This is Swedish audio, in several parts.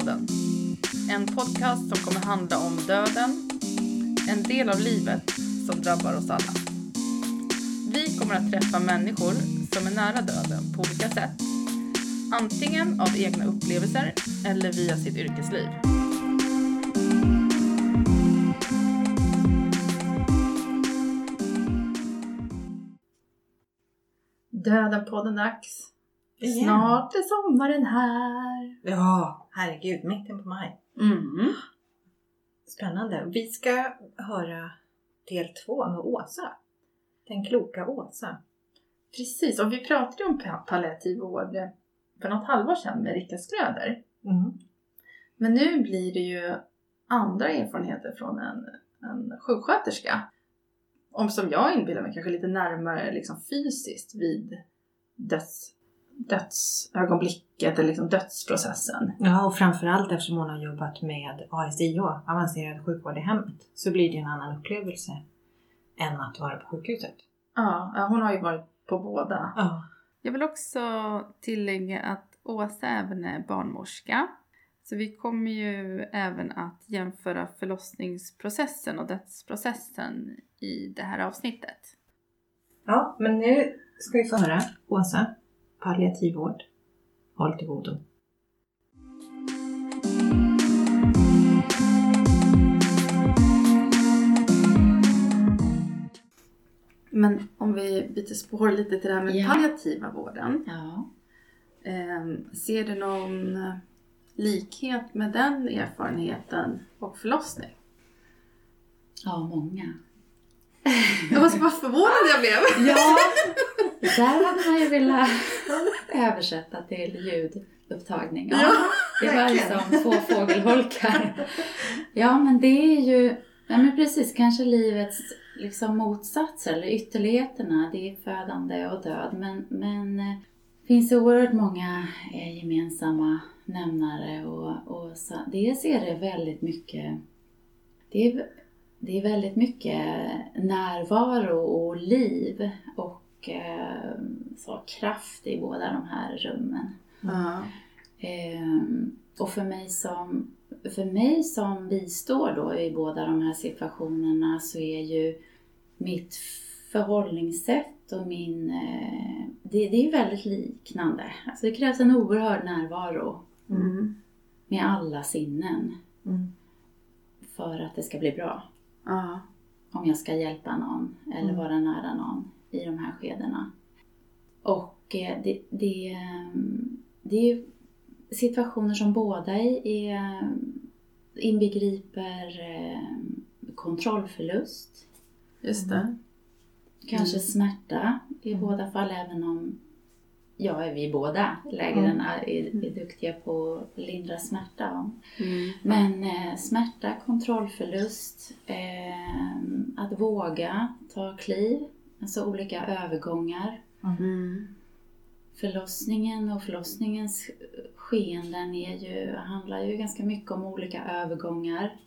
till Döda-podden. En podcast som kommer handla om döden, en del av livet som drabbar oss alla. Vi kommer att träffa människor som är nära döden på olika sätt. Antingen av egna upplevelser eller via sitt yrkesliv. Döden-podden dags. Igen. Snart är sommaren här. Ja, herregud, mitten på maj. Mm. Spännande. Vi ska höra del två med Åsa. Den kloka Åsa. Precis, och vi pratade om pa- palliativ vård för något halvår sedan med Rika Skröder. Mm. Men nu blir det ju andra erfarenheter från en, en sjuksköterska. Om som jag inbillar mig kanske lite närmare liksom fysiskt vid döds, dödsögonblicket eller liksom dödsprocessen. Ja, och framförallt eftersom hon har jobbat med ASIO, avancerad sjukvård i hemmet, så blir det en annan upplevelse än att vara på sjukhuset. Ja, hon har ju varit på båda. Ja. Jag vill också tillägga att Åsa även är barnmorska. Så vi kommer ju även att jämföra förlossningsprocessen och dödsprocessen i det här avsnittet. ja, men nu ska vi få höra Åsa, palliativ vård. Håll till godo. Men om vi byter spår lite till det här med Ja. palliativa vården. Ja. Ehm, ser du någon eh, likhet med den erfarenheten och förlossning? Ja, många. Jag var så bara förvånad jag blev! Ja, där hade man ju velat översätta till ljudupptagning. Ja, det var ju som två fågelholkar. Ja, men det är ju, ja men precis, kanske livets liksom motsatser eller ytterligheterna. Det är födande och död. Men, men eh, det finns oerhört många eh, gemensamma nämnare och, och så, dels är det väldigt mycket, det är, det är väldigt mycket närvaro och liv och eh, så kraft i båda de här rummen. Ja. Ehm, och för mig som för mig som bistår då i båda de här situationerna så är ju mitt förhållningssätt och min... Eh, det, det är väldigt liknande. Alltså det krävs en oerhörd närvaro Mm. med alla sinnen Mm. för att det ska bli bra. Om jag ska hjälpa någon eller Mm. vara nära någon i de här skedena. Och eh, det, det, eh, det är situationer som båda i- är, inbegriper eh, kontrollförlust, Just det. kanske Mm. smärta i Mm. båda fall även om Ja, vi båda lägren är, är, är duktiga på att lindra smärta. Mm. Men eh, smärta, kontrollförlust, eh, att våga ta kliv, alltså olika övergångar. Mm. Förlossningen och förlossningens skeenden är ju, handlar ju ganska mycket om olika övergångar.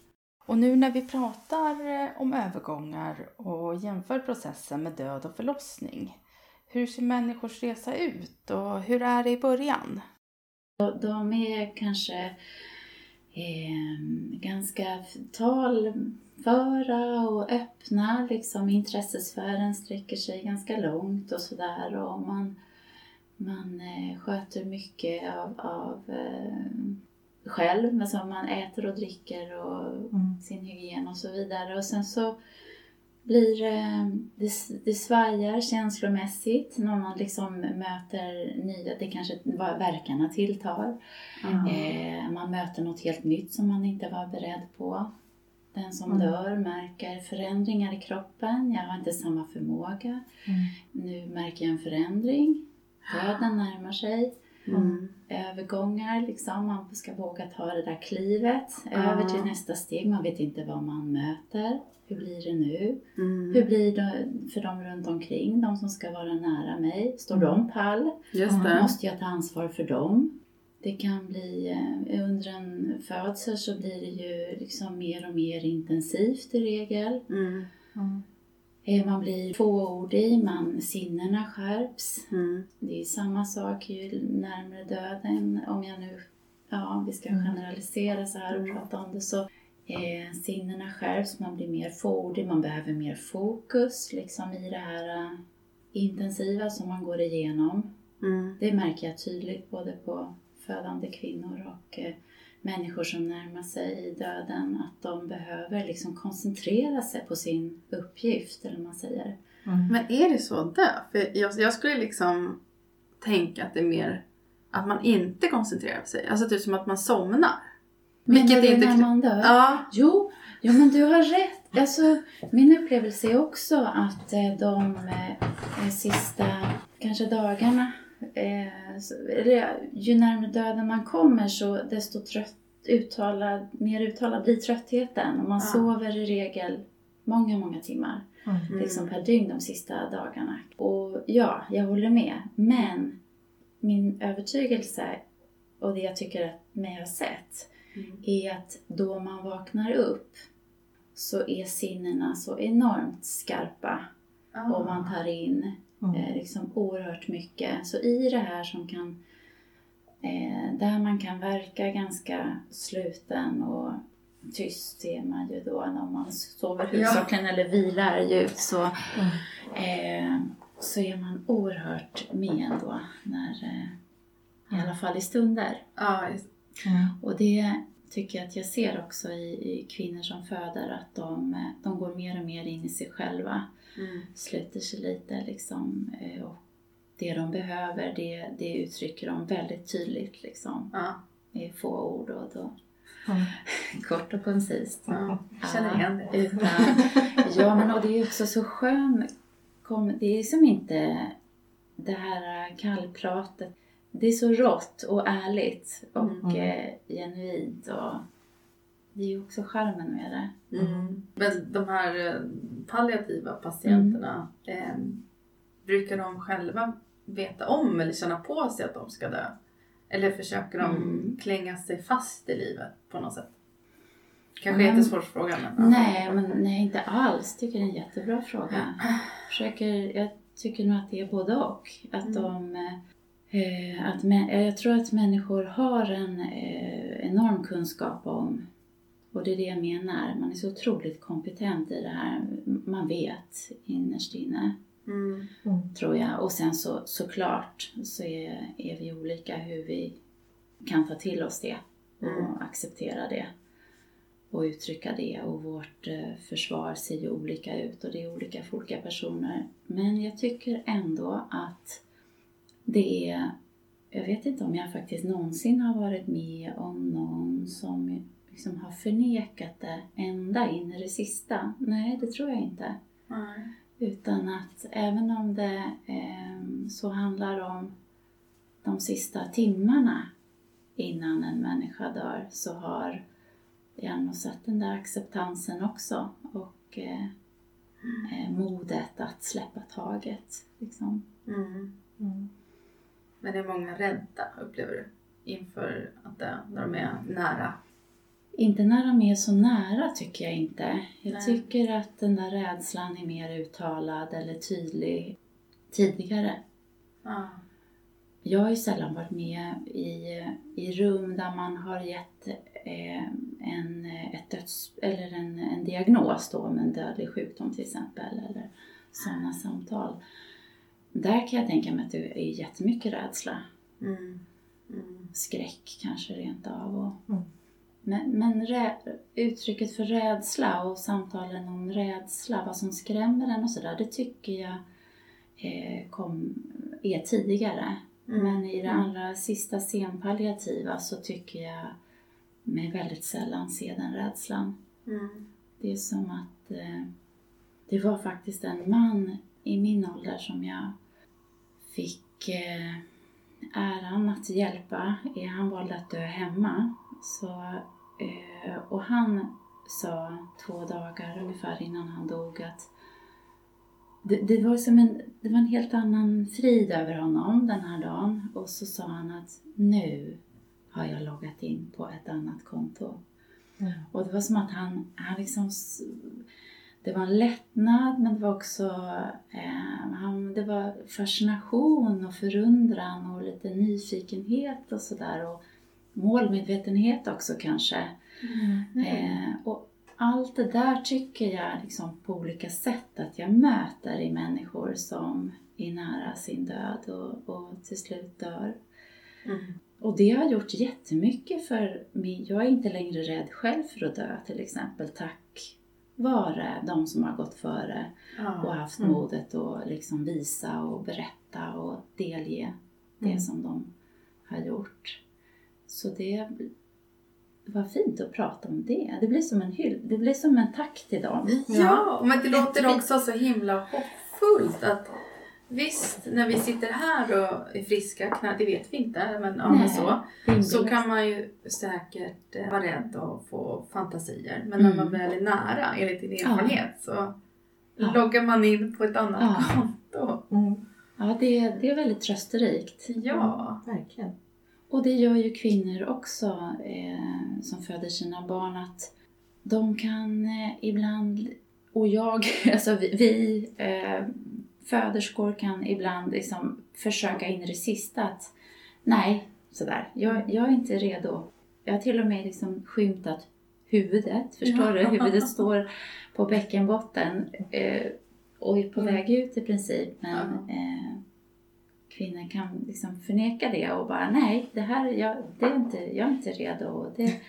Och nu när vi pratar eh, om övergångar och jämför processen med död och förlossning. Hur ser människors resa ut och hur är det i början? De är kanske eh, ganska talföra och öppna, liksom intressesfären sträcker sig ganska långt och sådär och man, man eh, sköter mycket av, av eh, själv, alltså man äter och dricker och Mm. sin hygien och så vidare. Och sen så blir eh, det, det svajar känslomässigt när man liksom möter nya, det kanske var- verkarna tilltar. Eh, man möter något helt nytt som man inte var beredd på. Den som Mm. dör märker förändringar i kroppen. Jag har inte samma förmåga. Mm. Nu märker jag en förändring. Döden närmar sig. Mm. Övergångar, liksom. man ska våga ta det där klivet över till nästa steg. Man vet inte vad man möter. Hur blir det nu? Mm. Hur blir det för de runt omkring, de som ska vara nära mig? Står Mm. de pall? Måste jag ta ansvar för dem? Det kan bli, eh, under en födsel så blir det ju liksom mer och mer intensivt i regel. Mm. Mm. Man blir fåordig, man, sinnena skärps. Mm. Det är samma sak ju närmare döden, om jag nu ja, vi ska Mm. generalisera så här och Mm. prata om det så eh, sinnena skärps, man blir mer fåordig, man behöver mer fokus liksom i det här eh, intensiva som man går igenom. Mm. Det märker jag tydligt både på födande kvinnor och eh, människor som närmar sig döden att de behöver liksom koncentrera sig på sin uppgift, eller man säger. Mm. Men är det så där? För jag, jag skulle liksom tänka att det är mer att man inte koncentrerar sig. Alltså typ som att man somnar. Menar Vilket du inte- när man dör? Ja. Jo, jo, men du har rätt. Alltså, min upplevelse är också att eh, de eh, sista kanske dagarna, eh, så, eller, ju närmare döden man kommer så desto trött, uttalad, mer uttalad blir tröttheten. Och man Ja. sover i regel många, många timmar Mm. liksom per dygn de sista dagarna. Och ja, jag håller med. Men min övertygelse och det jag tycker att mig har sett Mm. är att då man vaknar upp så är sinnena så enormt skarpa och man tar in Mm. eh, liksom oerhört mycket. Så i det här som kan, eh, där man kan verka ganska sluten och tyst ser man ju då när man sover Ja. huvudsakligen eller vilar djupt så, Mm. eh, så är man oerhört med då när, eh, i alla fall i stunder. Ja, just- Mm. Och det tycker jag att jag ser också i, i kvinnor som föder att de, de går mer och mer in i sig själva mm. sluter sig lite liksom. eh, Och det de behöver det, det uttrycker de väldigt tydligt liksom. ja. I få ord och då Mm. kort och koncist. ja. Jag känner igen det. Utan, ja men och det är också så skön, kom, det är som inte det här kallpratet. Det är så rått och ärligt och Mm. eh, genuint och det är ju också charmen med det. Mm. Men de här eh, palliativa patienterna, Mm. eh, brukar de själva veta om eller känna på sig att de ska dö? Eller försöker de Mm. klänga sig fast i livet på något sätt? Kanske Mm. jättesvår fråga men... Nej, men nej, inte alls. Tycker det är en jättebra fråga. Försöker, jag tycker nog att det är både och. Att Mm. de, eh, att mä- jag tror att människor har en eh, enorm kunskap om, och det är det jag menar, man är så otroligt kompetent i det här. Man vet innerst inne, Mm. Mm. tror jag. Och sen så såklart så är, är vi olika hur vi kan ta till oss det och Mm. acceptera det och uttrycka det och vårt eh, försvar ser ju olika ut och det är olika för olika personer. Men jag tycker ändå att det är, jag vet inte om jag faktiskt någonsin har varit med om någon som liksom har förnekat det ända in i det sista. Nej, det tror jag inte. Nej. Utan att även om det eh, så handlar om de sista timmarna innan en människa dör så har jag nog sett den där acceptansen också och eh, eh, modet att släppa taget. Liksom. Mm. Mm. Men är många rädda, upplever du? Inför att dö, när de är nära. Inte när de är så nära tycker jag inte. Jag Nej. tycker att den där rädslan är mer uttalad eller tydlig tidigare. Ja. Jag har ju sällan varit med i, i rum där man har gett eh, en, ett döds, eller en, en diagnos då med en dödlig sjukdom till exempel, eller sådana samtal. Där kan jag tänka mig att det är jättemycket rädsla, Mm. Mm. skräck kanske rent av. Och, Mm. Men, men rä, uttrycket för rädsla och samtalen om rädsla, vad som skrämmer en och sådär, det tycker jag eh, kom, är tidigare. Mm. Men i det Mm. allra sista senpalliativa så tycker jag mig väldigt sällan se den rädslan. Mm. Det är som att eh, det var faktiskt en man i min ålder som jag fick eh, äran att hjälpa. Eh, Han valde att dö hemma. Så, och han sa två dagar ungefär innan han dog att det, det, var som en, det var en helt annan frid över honom den här dagen. Och så sa han att nu har jag loggat in på ett annat konto. Mm. Och det var som att han, han liksom... Det var en lättnad men det var också eh, han, det var fascination och förundran och lite nyfikenhet och sådär. Och målmedvetenhet också kanske. Mm. Eh, och allt det där tycker jag liksom på olika sätt att jag möter i människor som är nära sin död och, och till slut dör. Mm. Och det har gjort jättemycket för mig. Jag är inte längre rädd själv för att dö till exempel tack vare de som har gått före och Ja. haft Mm. modet att liksom visa och berätta och delge det Mm. som de har gjort. Så det var fint att prata om det. Det blir som en hyll, det blir som en tack till dem. Ja, men det låter också så himla hoppfullt att visst, när vi sitter här och är friska, knä- det vet vi inte, men, ja, Nej. så, så kan man ju säkert eh, vara rädd och få fantasier. Men när Mm. man väl är nära, enligt din erfarenhet, så Ja. loggar man in på ett annat Ja. konto. Mm. Ja, det, det är väldigt trösterikt. Ja. Verkligen. Och det gör ju kvinnor också eh, som föder sina barn att de kan eh, ibland, och jag, alltså vi, vi eh, föderskor kan ibland liksom försöka in i det sista att nej, sådär, jag, jag är inte redo. Jag har till och med liksom skymtat huvudet, förstår du? Ja. Huvudet står på bäckenbotten eh, och är på Mm. väg ut i princip. Men Ja. Kvinnor kan liksom förneka det och bara nej, det här, jag, det är inte, jag är inte redo. Och det,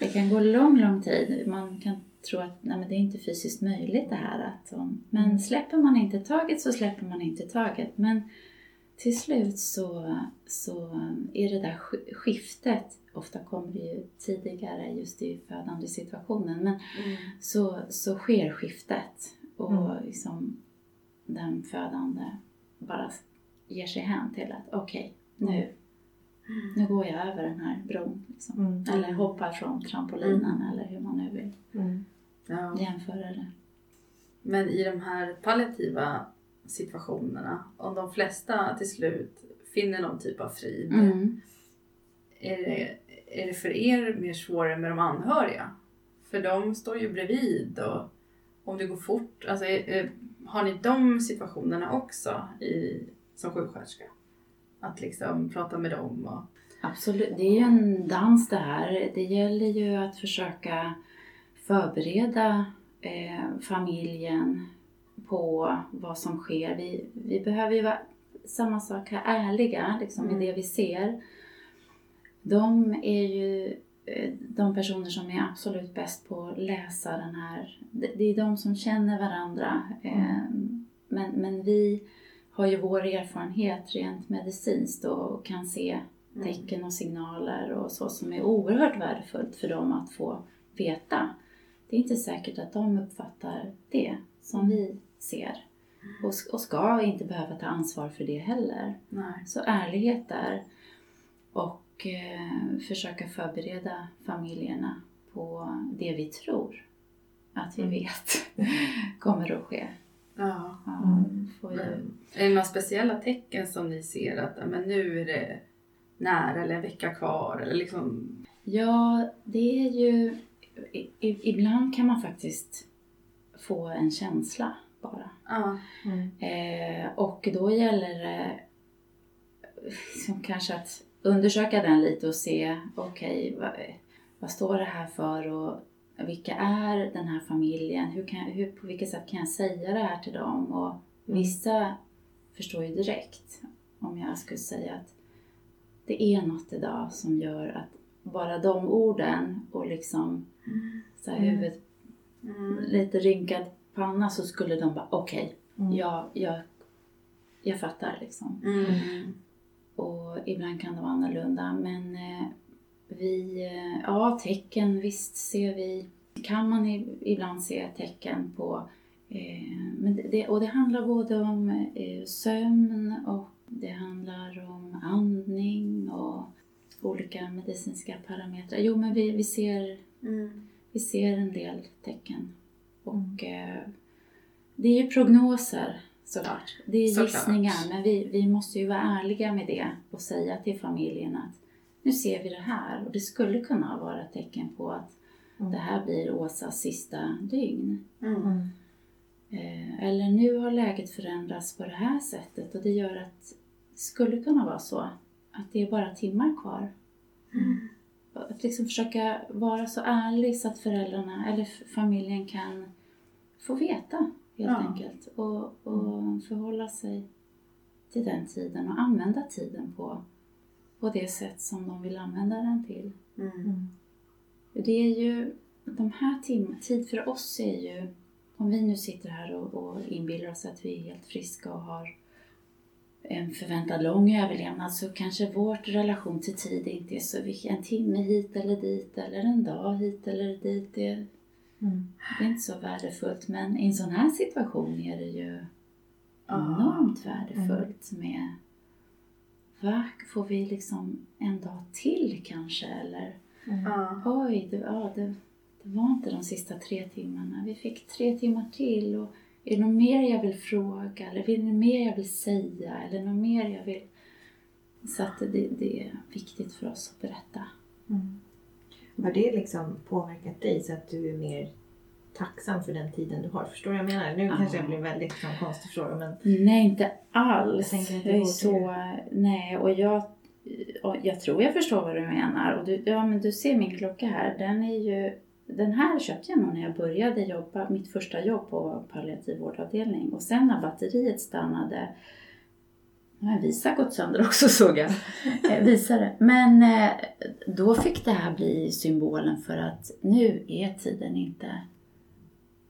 det kan gå lång, lång tid. Man kan tro att nej, men det är inte fysiskt möjligt det här. Att, men Mm. släpper man inte taget så släpper man inte taget. Men till slut så, så är det där sk- skiftet, ofta kommer det ju tidigare just i födande situationen, men Mm. så, så sker skiftet och Mm. liksom den födande bara ger sig hän till att okej, nu, nu går jag över den här bron. Liksom. Mm. Eller hoppar från trampolinen eller hur man nu vill Mm. Ja. jämföra det. Men i de här palliativa situationerna, om de flesta till slut finner någon typ av frid, Mm. är, det, är det för er mer svårare med de anhöriga? För de står ju bredvid och om det går fort, alltså, är, är, har ni de situationerna också i, som sjuksköterska? Att liksom prata med dem och... Absolut, det är ju en dans det här. Det gäller ju att försöka förbereda eh, familjen på vad som sker. Vi, vi behöver ju vara, samma sak här, ärliga liksom, Mm. i det vi ser. De är ju eh, de personer som är absolut bäst på att läsa den här. Det, är de som känner varandra. Eh, men, men vi har ju vår erfarenhet rent medicinskt och kan se tecken och signaler och så som är oerhört värdefullt för dem att få veta. Det är inte säkert att de uppfattar det som vi ser och, och ska inte behöva ta ansvar för det heller. Nej. Så ärlighet där och eh, försöka förbereda familjerna på det vi tror att vi Mm. vet kommer att ske. Ja. Mm. Men, är det några speciella tecken som ni ser att men nu är det nära eller en vecka kvar? Eller liksom... Ja, det är ju... I, i, ibland kan man faktiskt få en känsla bara. Ja. Mm. Eh, och då gäller det liksom kanske att undersöka den lite och se, okej, vad, vad står det här för och vilka är den här familjen? Hur kan, hur, på vilket sätt kan jag säga det här till dem? Och vissa förstår ju direkt om jag skulle säga att det är något idag som gör att bara de orden och liksom så här Mm. huvudet Mm. lite rynkad panna så skulle de bara okej, Mm. jag, jag, jag fattar liksom. Mm. Och ibland kan det vara annorlunda men eh, vi, eh, ja tecken visst ser vi, kan man ibland se tecken på eh, men det, och det handlar både om eh, sömn och det handlar om andning och olika medicinska parametrar. Jo men vi, vi ser Mm. vi ser en del tecken. Och eh, det är ju prognoser såklart. Det är gissningar. Men vi, vi måste ju vara ärliga med det och säga till familjen att nu ser vi det här. Och det skulle kunna vara ett tecken på att Mm. det här blir Åsas sista dygn. Mm. Mm. Eh, eller nu har läget förändrats på det här sättet och det gör att det skulle kunna vara så att det är bara timmar kvar. Mm. att liksom försöka vara så ärlig så att föräldrarna eller familjen kan få veta helt Ja. enkelt. Och, och förhålla sig till den tiden och använda tiden på, på det sätt som de vill använda den till. Mm. Mm. Det är ju, de här timmarna, tid för oss är ju, om vi nu sitter här och, och inbillar oss att vi är helt friska och har en förväntad lång överlevnad så kanske vår relation till tid inte är så viktig. En timme hit eller dit eller en dag hit eller dit. Det, Mm. det är inte så värdefullt men i en sån här situation är det ju enormt värdefullt med Va, får vi liksom en dag till kanske eller Mm. Ja. Oj, det, ja, det, det var inte de sista tre timmarna. Vi fick tre timmar till. Och är det något mer jag vill fråga? Eller är det något mer jag vill säga? Eller något mer jag vill... Så att det, det är viktigt för oss att berätta. Mm. Har det liksom påverkat dig så att du är mer tacksam för den tiden du har? Förstår du vad jag menar? Nu Ja. kanske jag blir väldigt liksom, konstig fråga men Nej, inte alls. Jag tänker att det Jag är så... Nej, och jag, och jag tror jag förstår vad du menar. Och du, ja, men du ser min klocka här. Den är ju... Den här köpte jag nog när jag började jobba, mitt första jobb på palliativ vårdavdelning. Och sen när batteriet stannade, nu har Visa gått sönder också såg jag. Eh, Visare. Men eh, då fick det här bli symbolen för att nu är tiden inte...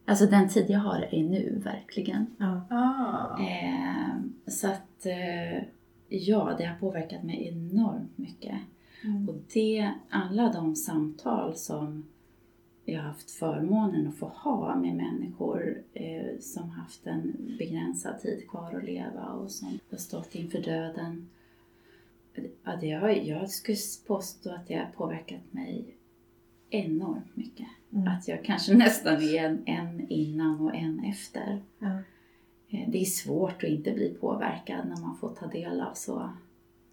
Alltså den tid jag har är nu verkligen. ja. Ah. Eh, så att eh, ja, det har påverkat mig enormt mycket. Mm. Och det, alla de samtal som jag har haft förmånen att få ha med människor eh, som haft en begränsad tid kvar att leva och som har stått inför döden. Ja, det har, jag skulle påstå att det har påverkat mig enormt mycket. Mm. Att jag kanske nästan är en, en innan och en efter. Ja. Eh, Det är svårt att inte bli påverkad när man får ta del av så.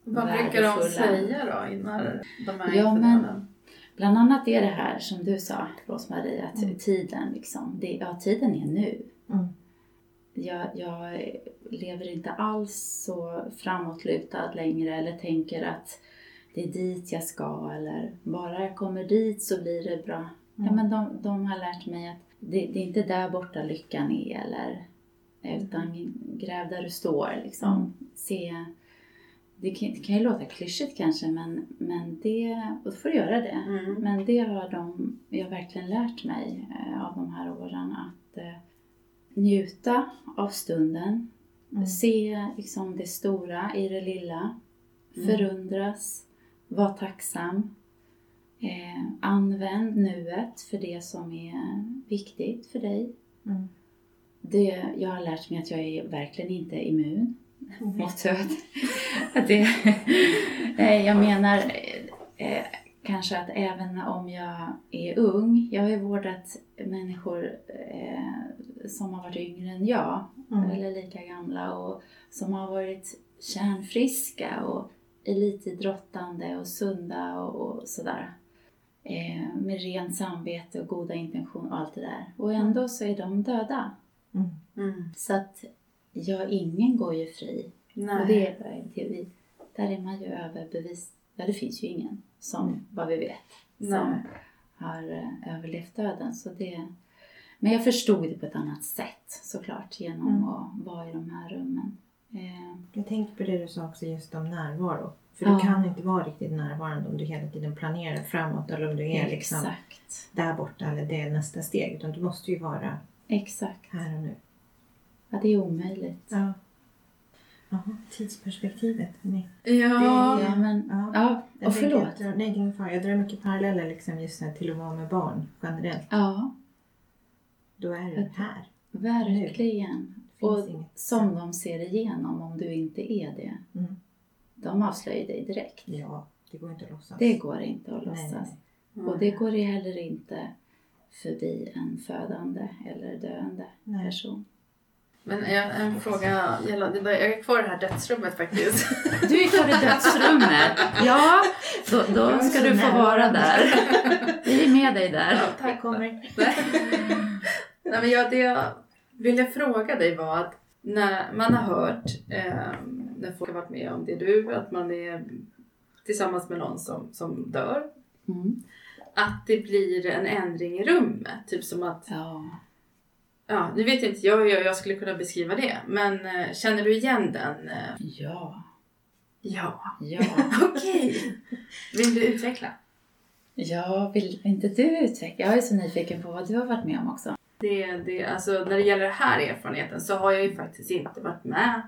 Vad brukar de säga då innan de är Ja, men-? Bland annat är det här som du sa, Rosmarie, att Mm. tiden liksom, det, ja tiden är nu. Mm. Jag, jag lever inte alls så framåtlutad längre eller tänker att det är dit jag ska eller bara jag kommer dit så blir det bra. Ja, Mm. men de, de har lärt mig att det, det är inte där borta lyckan är eller utan gräv där du står liksom. Mm. Se, det kan, det kan ju låta klyschigt kanske men, men det, och då får du göra det. Mm. Men det har de, jag har verkligen lärt mig eh, av de här åren att eh, njuta av stunden, Mm. se liksom det stora i det lilla, Mm. förundras, var tacksam. Eh, använd nuet för det som är viktigt för dig. Mm. Det, jag har lärt mig att jag är verkligen inte immun Mm. mot död. Det, eh, jag menar eh, eh, kanske att även om jag är ung, jag har ju vårdat människor eh, som har varit yngre än jag, Mm. eller lika gamla och som har varit kärnfriska och elitidrottande och sunda och, och sådär. Eh, med rent samvete och goda intentioner och allt det där. Och ändå så är de döda. Mm. Mm. Så att ja, ingen går ju fri. Nej. Och det, är- det, vi, där är man ju överbevis. Ja, det finns ju ingen som, Mm. vad vi vet, som Nej. har eh, överlevt döden. Så det, men jag förstod det på ett annat sätt såklart genom Mm. att vara i de här rummen. Eh, Jag tänkte på det du sa också just om närvaro. För Ja. du kan inte vara riktigt närvarande om du hela tiden planerar framåt eller om du är liksom exakt. där borta eller det är nästa steg. Utan du måste ju vara Exakt. här och nu. Ja, det är omöjligt. Ja. Jaha, tidsperspektivet. Nej. Ja. Ja, men, Ja. ja, Jag och förlåt. att jag drar- nej, det är ingen fara. Jag drar mycket paralleller liksom just här till att vara med barn generellt. Ja, Då är du här. verkligen. Och som de ser igenom om du inte är det. Mm. De avslöjar dig direkt. Ja, det går inte att låtsas. Det går inte att låtsas. nej, nej. Och det går heller inte förbi en födande eller döende Nej. person. Men jag, en fråga gällande, jag är kvar i det här dödsrummet faktiskt. Du är kvar i dödsrummet. Ja, då, då ska du få vara där. Vi är med dig där. Ja, Det kommer. Nej, men jag, det jag ville fråga dig var att när man har hört eh, när folk har varit med om det du, att man är tillsammans med någon som, som dör Mm. Att det blir en ändring i rummet. Typ som att, Ja. ja nu vet inte jag hur jag, jag skulle kunna beskriva det. Men eh, känner du igen den? eh? Ja. Ja. Ja. Okej. Vill du utveckla? Ja, vill inte du utveckla? Jag är så nyfiken på vad du har varit med om också. Det, det, alltså, när det gäller den här erfarenheten så har jag ju faktiskt inte varit med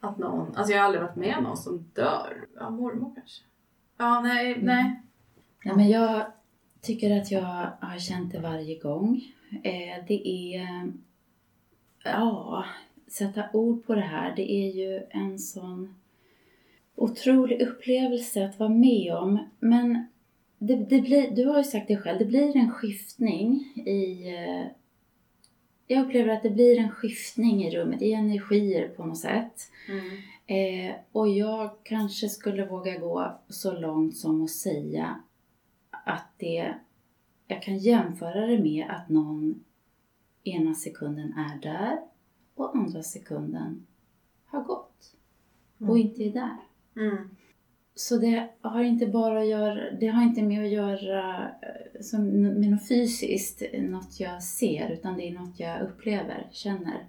att någon, alltså jag har aldrig varit med någon som dör. Ja, mormor kanske. Ja, nej, nej. Nej, men jag tycker att jag har känt det varje gång. Eh, det är... Ja, sätta ord på det här. Det är ju en sån otrolig upplevelse att vara med om. Men det, det blir, du har ju sagt det själv, det blir en skiftning i... Jag upplever att det blir en skiftning i rummet, i energier på något sätt. Mm. Eh, och jag kanske skulle våga gå så långt som att säga att det, jag kan jämföra det med att någon ena sekunden är där och andra sekunden har gått och Mm. inte är där. Mm. Så det har inte bara att göra, det har inte med att göra eh, som, med något fysiskt, något jag ser, utan det är något jag upplever, känner.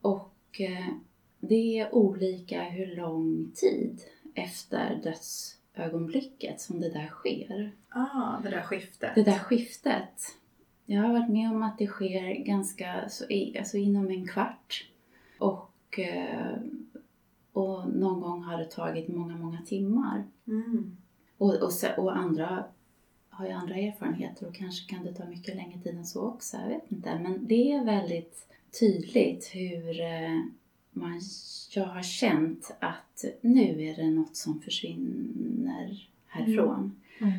Och eh, det är olika hur lång tid efter dödsögonblicket som det där sker. Ah, det där skiftet. Det där skiftet. Jag har varit med om att det sker ganska alltså inom en kvart. Och, eh, och någon gång har det tagit många, många timmar. Mm. Och, och, och andra har ju andra erfarenheter och kanske kan det ta mycket längre tid än så också. Jag vet inte. Men det är väldigt tydligt hur eh, man, jag har känt att nu är det något som försvinner härifrån. Mm.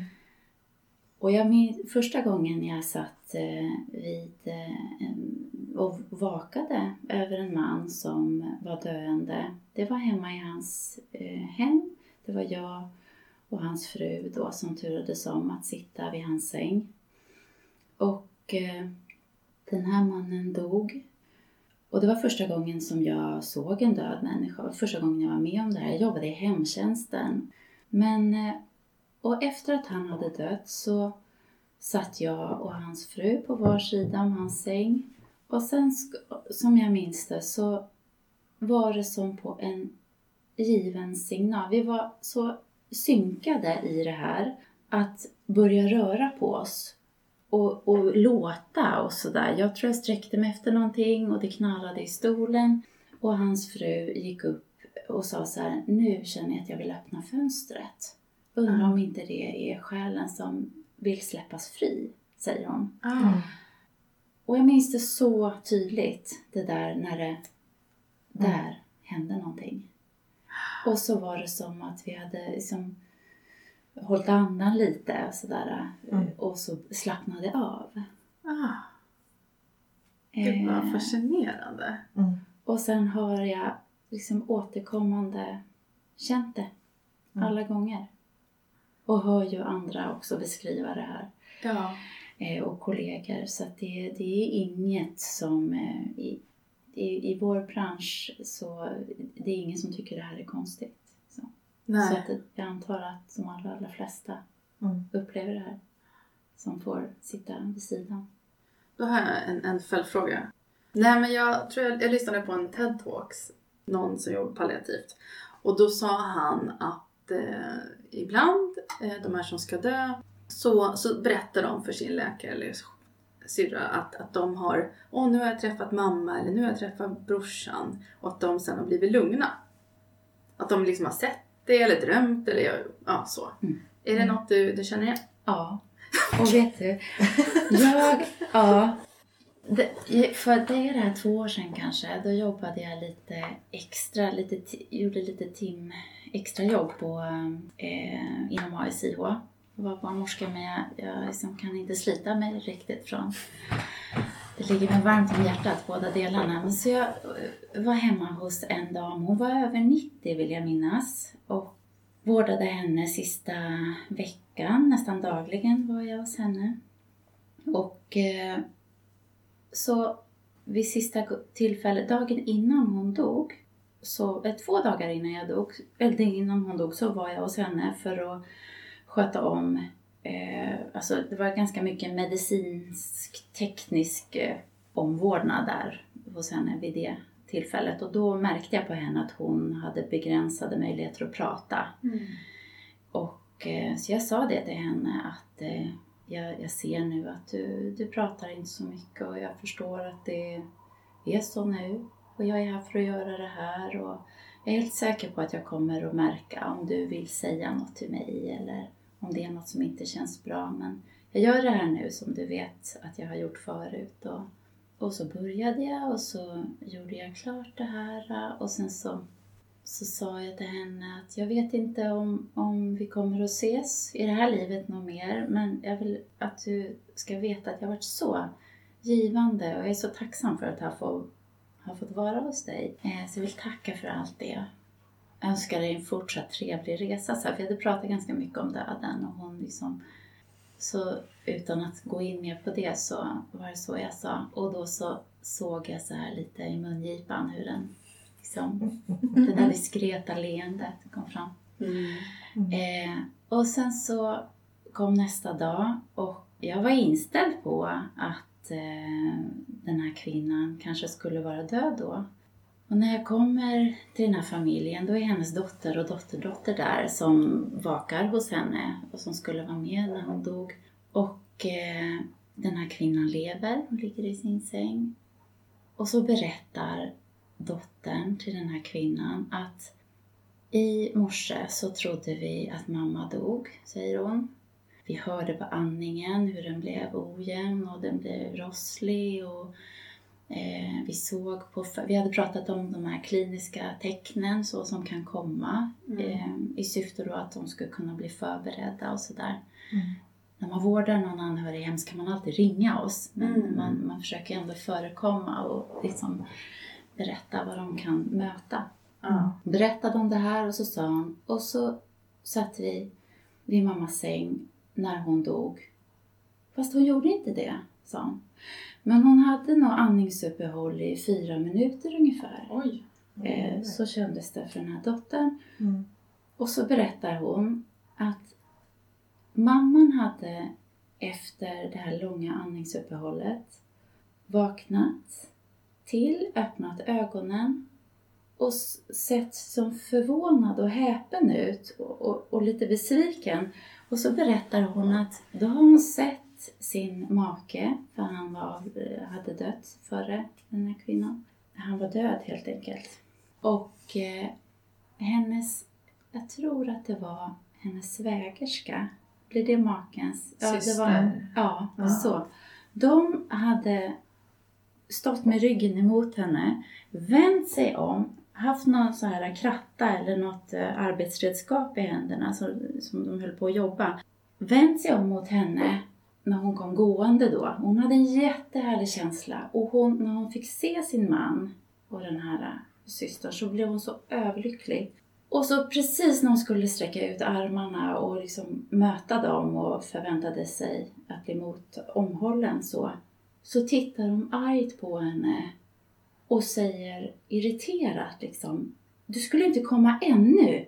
Och jag minns första gången jag satt eh, vid eh, och vakade över en man som var döende. Det var hemma i hans eh, hem. Det var jag och hans fru då som turades om att sitta vid hans säng. Och den här mannen dog. Och det var första gången som jag såg en död människa. Första gången jag var med om det här. Jag jobbade i hemtjänsten. Men och efter att han hade dött så satt jag och hans fru på var sida om hans säng. Och sen, som jag minns det, så var det som på en given signal. Vi var så synkade i det här att börja röra på oss och, och låta och sådär. Jag tror jag sträckte mig efter någonting och det knarrade i stolen. Och hans fru gick upp och sa så här, nu känner jag att jag vill öppna fönstret. Undrar om inte det är själen som vill släppas fri, säger hon. Ah. Och jag minns det så tydligt, det där när det, där hände någonting. Och så var det som att vi hade liksom hållit andan lite och sådär. Mm. Och så slappnade av. Ah. Gud vad Eh, fascinerande. Mm. och sen har jag liksom återkommande känt det Mm. alla gånger. Och hör ju andra också beskriva det här. Ja. eh, och kollegor. Så att det, det är inget som... eh, I, i, I vår bransch så det är ingen som tycker det här är konstigt. Så, så Nej. att det- jag antar att de allra, allra flesta Mm. upplever det här som får sitta vid sidan. Då har jag en, en följdfråga. Nej men jag tror jag, jag lyssnade på en TED-talks, någon som jobbar palliativt. Och då sa han att eh, ibland, de här som ska dö, så, så berättar de för sin läkare eller syrra att, att de har, åh nu har jag träffat mamma eller nu har jag träffat brorsan. Och att de sen har blivit lugna. Att de liksom har sett det eller drömt eller ja, så. Mm. Är det något du, du känner igen? Ja, och vet du, jag, ja, det, för det är det här två år sedan kanske, då jobbade jag lite extra, lite, gjorde lite tim extra jobb på, eh, inom ASIH. Jag var barnmorska men jag, jag liksom kan inte slita mig riktigt från det ligger mig varmt om hjärtat båda delarna. Men så jag eh, var hemma hos en dam, hon var över 90 vill jag minnas. Och vårdade henne sista veckan, nästan dagligen var jag hos henne. Och eh, så vid sista tillfället, dagen innan hon dog, så, två dagar innan jag dog, eller innan hon dog, så var jag hos henne för att sköta om eh, alltså det var ganska mycket medicinsk, teknisk eh, omvårdnad där hos henne vid det tillfället. Och då märkte jag på henne att hon hade begränsade möjligheter att prata. Och, eh, så jag sa det till henne att eh, jag, jag ser nu att du, du pratar inte så mycket och jag förstår att det är så nu. Och jag är här för att göra det här och jag är helt säker på att jag kommer att märka om du vill säga något till mig eller om det är något som inte känns bra. Men jag gör det här nu som du vet att jag har gjort förut. Och, och så började jag och så gjorde jag klart det här och sen så, så sa jag till henne att jag vet inte om, om vi kommer att ses i det här livet något mer men jag vill att du ska veta att jag har varit så givande och jag är så tacksam för att ha fått, ha fått vara hos dig. Eh, Så jag vill tacka för allt det. Jag önskar dig en fortsatt trevlig resa. Så här, jag hade pratat ganska mycket om döden och hon liksom så utan att gå in mer på det så var det så jag sa. Och då så såg jag så här lite i mungipan hur den, liksom, det där diskreta leendet kom fram. Eh, och sen så kom nästa dag och jag var inställd på att eh, den här kvinnan kanske skulle vara död då. Och när jag kommer till den här familjen, då är hennes dotter och dotterdotter där som vakar hos henne och som skulle vara med när hon dog. Och eh, den här kvinnan lever, hon ligger i sin säng. Och så berättar dottern till den här kvinnan att i morse så trodde vi att mamma dog, säger hon. Vi hörde på andningen hur den blev ojämn och den blev rosslig och eh, vi såg på, vi hade pratat om de här kliniska tecknen så som kan komma eh, i syfte då att de skulle kunna bli förberedda och sådär. Mm. När man vårdar någon anhörig hem så kan man alltid ringa oss men Mm. man, man försöker ändå förekomma och liksom berätta vad de kan möta Ja. berättade om det här och så sa hon, och så satt vi vid mammas säng när hon dog. Fast hon gjorde inte det, sa hon. Men hon hade nog andningsuppehåll i fyra minuter ungefär. Oj. Eh, så kändes det för den här dottern. Mm. Och så berättar hon att mamman hade efter det här långa andningsuppehållet vaknat till, öppnat ögonen och sett som förvånad och häpen ut och, och, och lite besviken. Och så berättar hon att då har hon sett sin make, för han var, hade dött före den här kvinnan. Han var död helt enkelt. Och eh, hennes, jag tror att det var hennes svägerska, blir det makens? Ja, det var, Syster. ja, Ja. så. De hade stått med ryggen emot henne, vänt sig om, haft någon så här kratta eller något eh, arbetsredskap i händerna som, som de höll på att jobba. Vänt sig om mot henne när hon kom gående då. Hon hade en jättehärlig känsla och hon, när hon fick se sin man och den här eh, systern så blev hon så överlycklig. Och så precis när hon skulle sträcka ut armarna och liksom möta dem och förväntade sig att bli mot omhållen så, så tittar de argt på henne och säger irriterat liksom Du skulle inte komma ännu.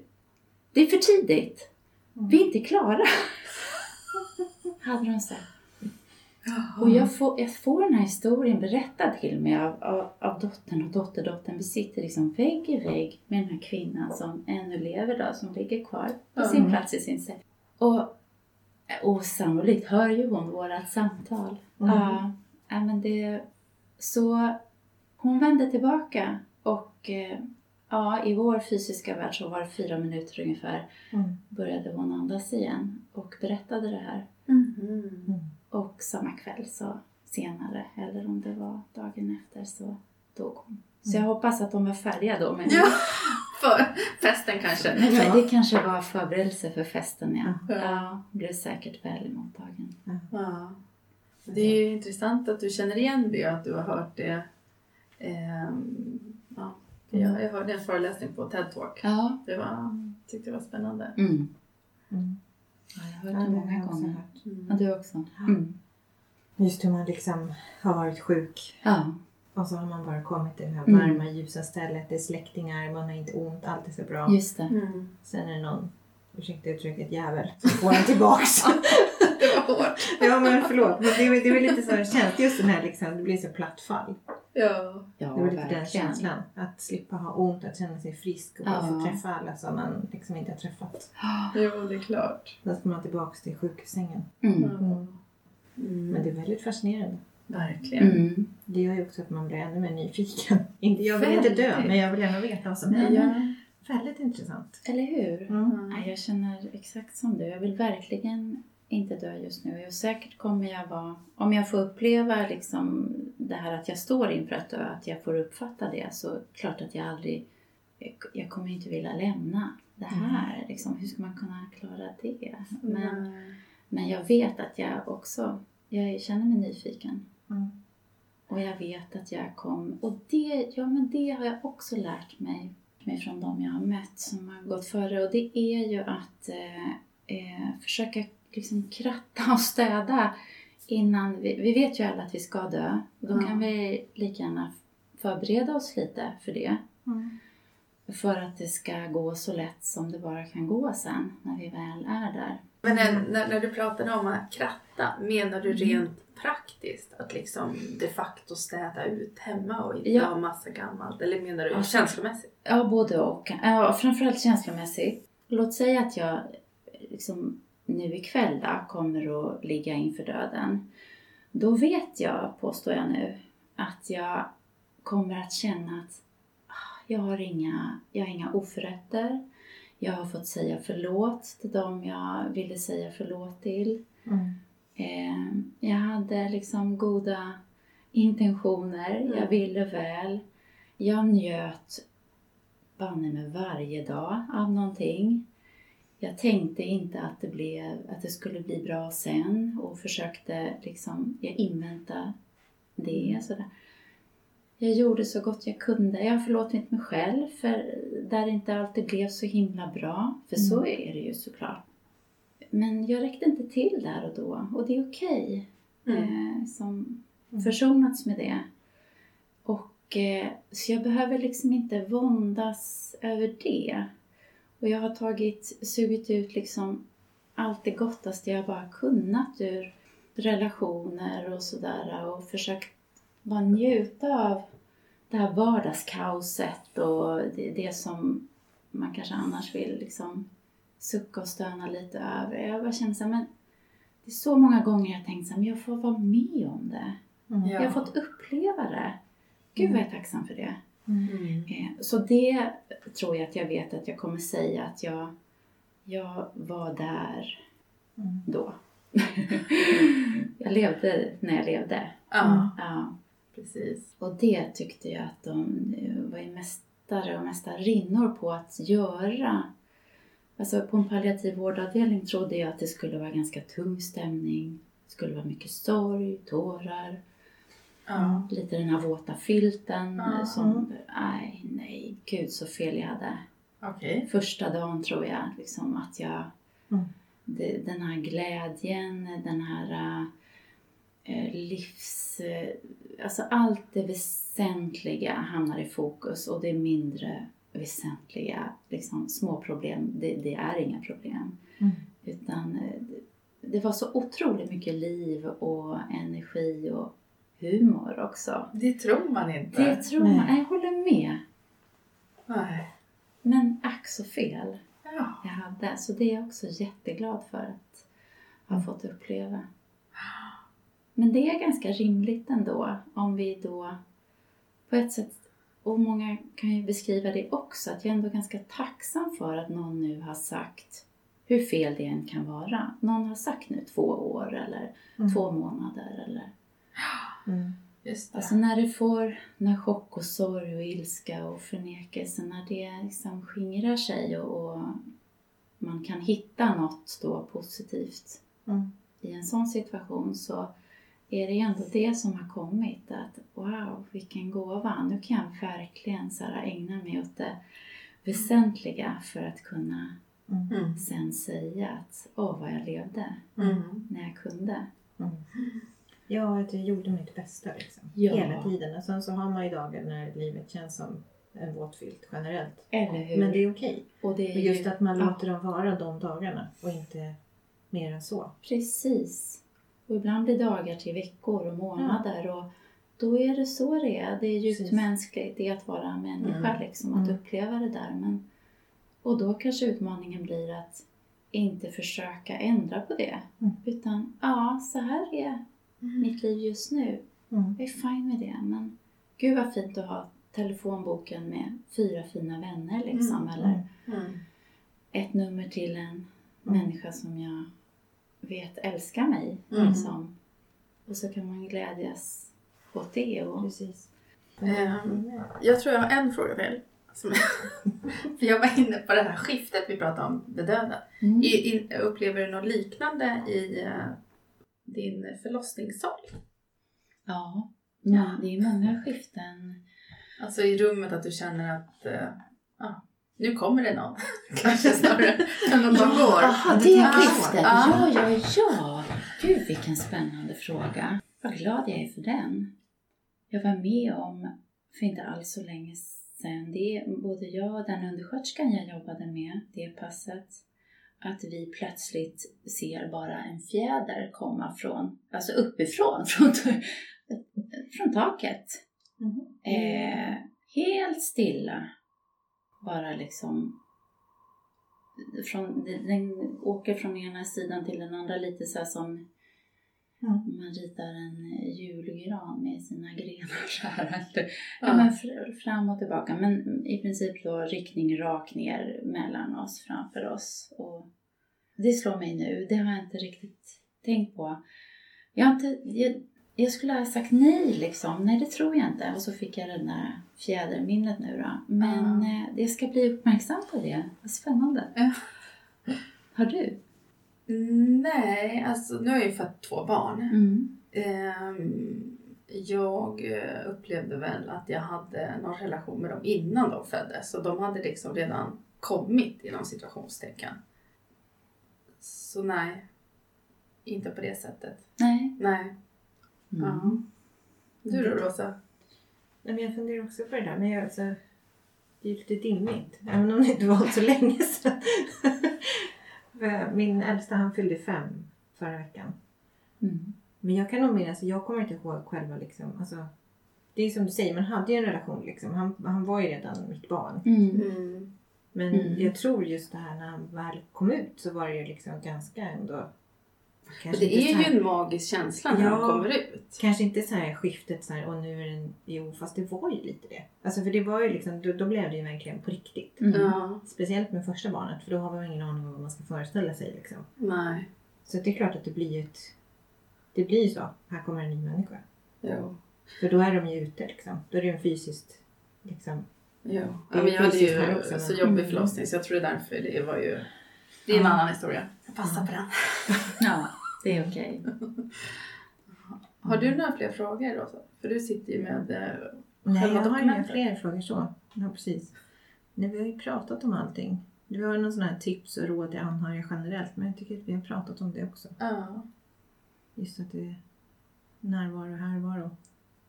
Det är för tidigt. Vi är inte klara. Hade de sagt. Och jag får, jag får den här historien berättad till mig av, av, av dottern och dotterdottern. Vi sitter liksom vägg i vägg med den här kvinnan som ännu lever då, som ligger kvar på sin Mm. plats i sin säng. Och, och sannolikt hör ju hon vårat samtal. Mm. Ja, men det... Så hon vände tillbaka och eh, ja, i vår fysiska värld så var det fyra minuter ungefär Mm. började hon andas igen och berättade det här. Mhm. Och samma kväll så senare, eller om det var dagen efter, så dog hon. Så jag hoppas att de var färdiga då. Men, Ja, för festen kanske. men Ja. det kanske var förberedelse för festen, ja. Ja. Ja, blev säkert väl emottagen. Ja. Det är ju intressant att du känner igen det och att du har hört det. Ehm, ja. jag, jag hörde en föreläsning på TED Talk. Ja. Det var, tyckte det var spännande. Mm. Mm. ja jag har hört det många gånger. hört. Ja, du också? Mm. Just hur man liksom har varit sjuk Ja. och så har man bara kommit till det här Mm. varma ljusa stället. Det är släktingar, man har inte ont, allt är så bra. just det. Mm. Sen är det någon, ursäkta uttrycket, jävel som får en tillbaks. hårt. Ja men förlåt, men det är, det är väl lite så känsligt just den här liksom, det blir så platt fall. Ja. Ja, Det var lite den känslan. Att slippa ha ont, att känna sig frisk och bara få Ja. träffa alla som man liksom inte har träffat. Jo, det är klart. Då ska man tillbaka till sjukhussängen. Mm. Mm. Mm. Men det är väldigt fascinerande. Verkligen. Mm. Det gör ju också att man blir ännu mer nyfiken. Inte, jag vill inte dö, men jag vill gärna veta vad som händer. Väldigt intressant. Eller hur? Mm. Nej, jag känner exakt som du. Jag vill verkligen inte dö just nu. Och säkert kommer jag vara... Om jag får uppleva liksom det här att jag står inför att dö, att jag får uppfatta det, så klart att jag aldrig... Jag kommer inte vilja lämna det här. Liksom, hur ska man kunna klara det? Men, Nej. men jag vet att jag också... Jag känner mig nyfiken. Mm. Och jag vet att jag kom... Och det, ja, men det har jag också lärt mig, mig från de jag har mött som har gått före. Och det är ju att eh, eh, försöka liksom kratta och städa innan vi... Vi vet ju alla att vi ska dö. Då Ja. kan vi lika gärna förbereda oss lite för det. Mm. För att det ska gå så lätt som det bara kan gå sen, när vi väl är där. Men när, när, när du pratade om att kratta, menar du Mm. rent praktiskt? Att liksom de facto städa ut hemma och inte Ja. ha massa gammalt? Eller menar du Ja. känslomässigt? Ja, både och. Ja, framförallt känslomässigt. Låt säga att jag liksom, nu ikväll då, kommer att ligga inför döden. Då vet jag, påstår jag nu, att jag kommer att känna att ah, jag har inga, jag har inga oförrätter. Jag har fått säga förlåt till dem jag ville säga förlåt till. Mm. Eh, jag hade liksom goda intentioner. Mm. Jag ville väl. Jag njöt banne med varje dag av någonting. Jag tänkte inte att det, blev, att det skulle bli bra sen och försökte liksom, jag invänta det. Sådär. Jag gjorde så gott jag kunde. Jag har förlåtit mig själv för där det inte alltid blev så himla bra. För så är det ju såklart. Men jag räckte inte till där och då och det är okej. Mm. Eh, som Mm. försonats med det. Och, eh, så jag behöver liksom inte våndas över det. Och jag har tagit, sugit ut liksom allt det gottaste jag bara kunnat ur relationer och sådär och försökt bara njuta av det här vardagskaoset och det, det som man kanske annars vill liksom sucka och stöna lite över. Jag bara känner så här, men det är så många gånger jag tänkt så här, men jag får vara med om det. Mm. Ja. Jag har fått uppleva det. Gud vad jag är tacksam för det. Mm. Eh, Så det tror jag att jag vet att jag kommer säga att jag, jag var där Mm. då. jag levde när jag levde. Ja, Ja. precis. Och det tyckte jag att de eh, var ju mästare och mästarinnor på att göra. Alltså på en palliativ vårdavdelning trodde jag att det skulle vara ganska tung stämning. Det skulle vara mycket sorg, tårar, Ja. lite den här våta filten Ja. som, nej, nej, gud så fel jag hade. Okej. Första dagen tror jag liksom att jag, Mm. det, den här glädjen, den här eh, livs... Eh, alltså allt det väsentliga hamnar i fokus och det mindre väsentliga, liksom små problem, det, det är inga problem. Mm. Utan eh, det, det var så otroligt mycket liv och energi och humor också. Det tror man inte. Det tror Nej. man, jag håller med. Nej. Men ack så fel Ja. jag hade. Så det är jag också jätteglad för att ha fått uppleva. Men det är ganska rimligt ändå om vi då på ett sätt, och många kan ju beskriva det också, att jag är ändå ganska tacksam för att någon nu har sagt, hur fel det än kan vara, någon har sagt nu två år eller Mm. två månader eller Mm. Alltså när det får, när chock och sorg och ilska och förnekelse, när det liksom skingrar sig och, och man kan hitta något då positivt Mm. i en sån situation så är det ändå det som har kommit. Att wow, vilken gåva! Nu kan jag verkligen så här ägna mig åt det väsentliga för att kunna Mm. Mm. sen säga att åh, vad jag levde Mm. när jag kunde. Ja, att jag gjorde mitt bästa liksom. Ja. Hela tiden. Och sen så har man ju dagar när livet känns som en våtfilt generellt. Eller hur? Men det är okej. och det är just ju, att man ja. låter dem vara de dagarna och inte mer än så. Precis. Och ibland blir dagar till veckor och månader. Och då är det så det är. Det är djupt Precis. mänskligt det är att vara människa, Mm. liksom, att Mm. uppleva det där. Men, och då kanske utmaningen blir att inte försöka ändra på det. Mm. Utan, ja, så här är mitt liv just nu. Mm. Jag är fine med det. Men gud vad fint att ha telefonboken med fyra fina vänner liksom. Mm. Eller Mm. ett nummer till en Mm. människa som jag vet älskar mig. Mm. Liksom. Och så kan man glädjas åt det. Och, Precis. Ehm, jag tror jag har en fråga till. För jag var inne på det här skiftet vi pratade om med döden. mm. I, i, upplever du något liknande i eh, din förlossningssorg? Ja, Ja. det är många skiften. Alltså i rummet att du känner att eh, ja, nu kommer det någon. Kanske snarare än att man går. aha, du det så. skiftet. Ja. Ja, ja. Gud vilken spännande fråga. Vad glad jag är för den. Jag var med om, för inte alls så länge sedan, det är både jag och den undersköterskan jag jobbade med det passet, att vi plötsligt ser bara en fjäder komma från, alltså uppifrån, från, från taket. Mhm. Eh, helt stilla. Bara liksom från, den åker från ena sidan till den andra lite så här som Mm. man ritar en julgran med sina grenar så här. Eller, ja. Men fr- fram och tillbaka. Men i princip då riktning rakt ner mellan oss, framför oss. Och det slår mig nu. Det har jag inte riktigt tänkt på. Jag, har inte, jag, jag skulle ha sagt nej liksom. Nej, det tror jag inte. Och så fick jag det där fjäderminnet nu då. Men Ja. eh, det ska bli uppmärksam på det. Vad spännande. Ja. Har du? Nej, alltså nu har jag ju fått två barn. Mm. Ehm, jag eh, upplevde väl att jag hade någon relation med dem innan de föddes. Så de hade liksom redan kommit inom situationstecken. Så nej, inte på det sättet. Nej. Nej. Mm. Ja. Du då Rosa? Nej, men jag funderar också på det där. Men jag, alltså, det är ju lite dimmigt. Även om det inte var så länge sedan. För Min äldsta han fyllde fem förra veckan. Mm. Men jag kan nog minnas, jag kommer inte ihåg själva liksom. Alltså, det är som du säger, man hade ju en relation liksom. Han, han var ju redan mitt barn. Mm. Mm. Men Mm. jag tror just det här när han väl kom ut så var det ju liksom ganska ändå... kanske Det är här- ju en magisk känsla när Ja. de kommer ut. Kanske inte så här skiftet så här, och nu är den... Jo, fast det var ju lite det. Alltså för det var ju liksom, då, då blev det ju verkligen på riktigt. Mm. Ja, Speciellt med första barnet, för då har man ingen aning om vad man ska föreställa sig liksom. nej. Så det är klart att det blir ju ett... Det blir ju så. Här kommer en ny människa. Jo. För då är de ju ute liksom. Då är det ju en fysiskt liksom... Jo. Ja, men jag hade ju här också, men- så jobbig Mm. förlossning så jag tror det är därför det var ju... Det är en Ja. annan historia. Jag passar på den. Ja, det är okej. Har du några fler frågor Rosa? För du sitter ju med... eh, Nej, jag har inga fler frågor så. Ja, precis. Nej, vi har ju pratat om allting. Du har någon sån här tips och råd till anhöriga generellt, men jag tycker att vi har pratat om det också. Ja. Just att det är närvaro och härvaro.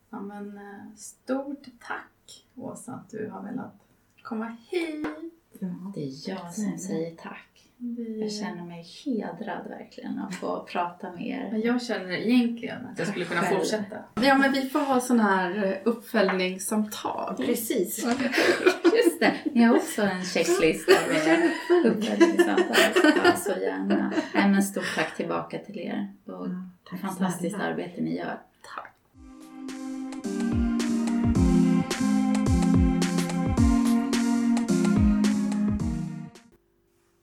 ja men eh, stort tack Åsa att du har velat komma hit. Ja. Det är jag som säger tack. Vi... Jag känner mig hedrad verkligen att få prata med er. Men jag känner egentligen att jag skulle kunna Själv. fortsätta. Ja men vi får ha sån här eh, uppföljningssamtal. Precis. Just det, ni har också en checklista med uppföljningssamtal. Ja, så gärna. Nej, men stort tack tillbaka till er. Och tack fantastiskt snälla. arbete ni gör.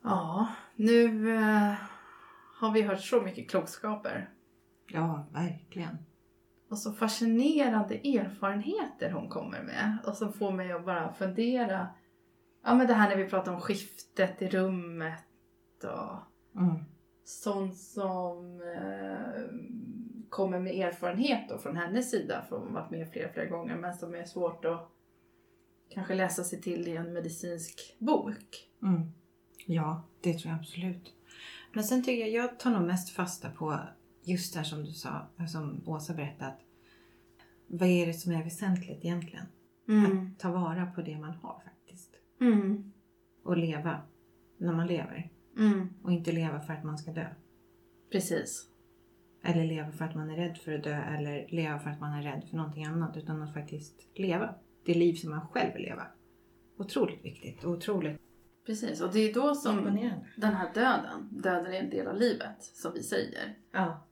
Ja, nu eh, har vi hört så mycket klokskaper. Ja, verkligen. Och så fascinerande erfarenheter hon kommer med. Och som får mig att bara fundera. Ja men det här när vi pratar om skiftet i rummet och Mm. sånt som eh, kommer med erfarenhet då från hennes sida. För hon har varit med flera, flera gånger men som är svårt att kanske läsa sig till i en medicinsk bok. Mm. Ja, det tror jag absolut. Men sen tycker jag, jag tar nog mest fasta på just det här som du sa, som Åsa berättade. att Vad är det som är väsentligt egentligen? Att ta vara på det man har faktiskt. Mm. Och leva när man lever. Mm. Och inte leva för att man ska dö. Precis. Eller leva för att man är rädd för att dö eller leva för att man är rädd för någonting annat. Utan att faktiskt leva det liv som man själv vill leva. Otroligt viktigt och otroligt Precis, och det är då som imponerande. den här döden, döden är en del av livet, som vi säger, Ja,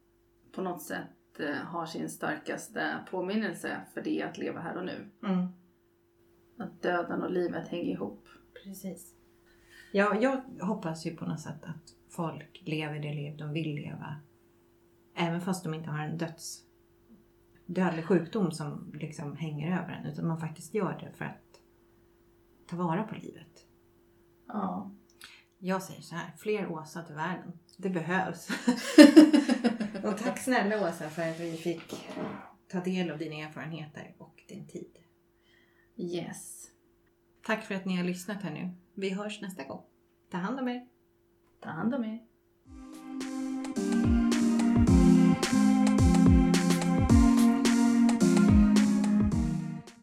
på något sätt eh, har sin starkaste påminnelse för det att leva här och nu. mm, Att döden och livet hänger ihop. precis. Ja, jag hoppas ju på något sätt att folk lever det liv de vill leva. Även fast de inte har en döds dödlig sjukdom som liksom hänger över en. Utan man faktiskt gör det för att ta vara på livet. Ja. Jag säger så här, fler Åsa till världen. Det behövs. och tack snälla Åsa för att vi fick ta del av dina erfarenheter och din tid. Yes. Tack för att ni har lyssnat här nu. Vi hörs nästa gång. Ta hand om er. Ta hand om er.